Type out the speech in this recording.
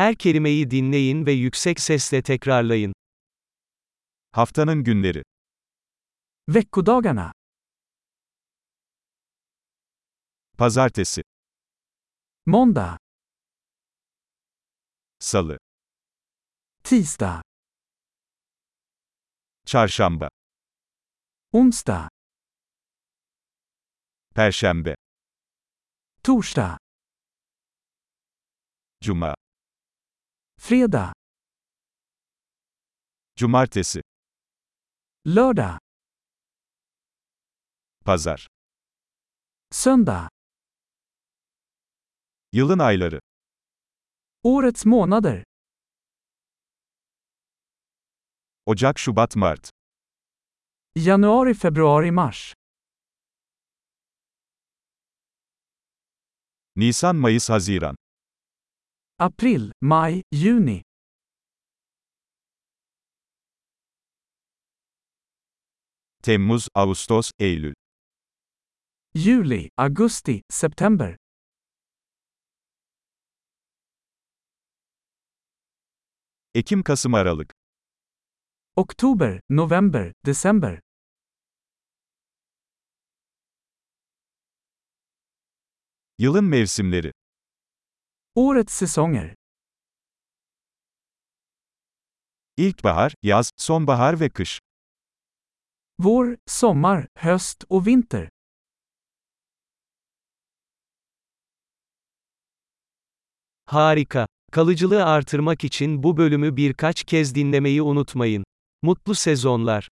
Her kelimeyi dinleyin ve yüksek sesle tekrarlayın. Haftanın günleri. Veckodagarna. Pazartesi, Måndag. Salı, Tisdag. Çarşamba, Onsdag. Perşembe, Torsdag. Cuma, Fredag. Cumartesi, Lördag. Pazar. Söndag. Yılın ayları. Årets månader. Ocak, Şubat, Mart. Januari, februari, mars. Nisan, Mayıs, Haziran. April, maj, juni. Temmuz, Ağustos, Eylül. Juli, augusti, september. Ekim, Kasım, Aralık. Oktober, november, december. Yılın mevsimleri. Årets säsonger. İlkbahar, yaz, sonbahar ve kış. Vår, sommar, höst och vinter. Harika. Kalıcılığı artırmak için bu bölümü birkaç kez dinlemeyi unutmayın. Mutlu sezonlar.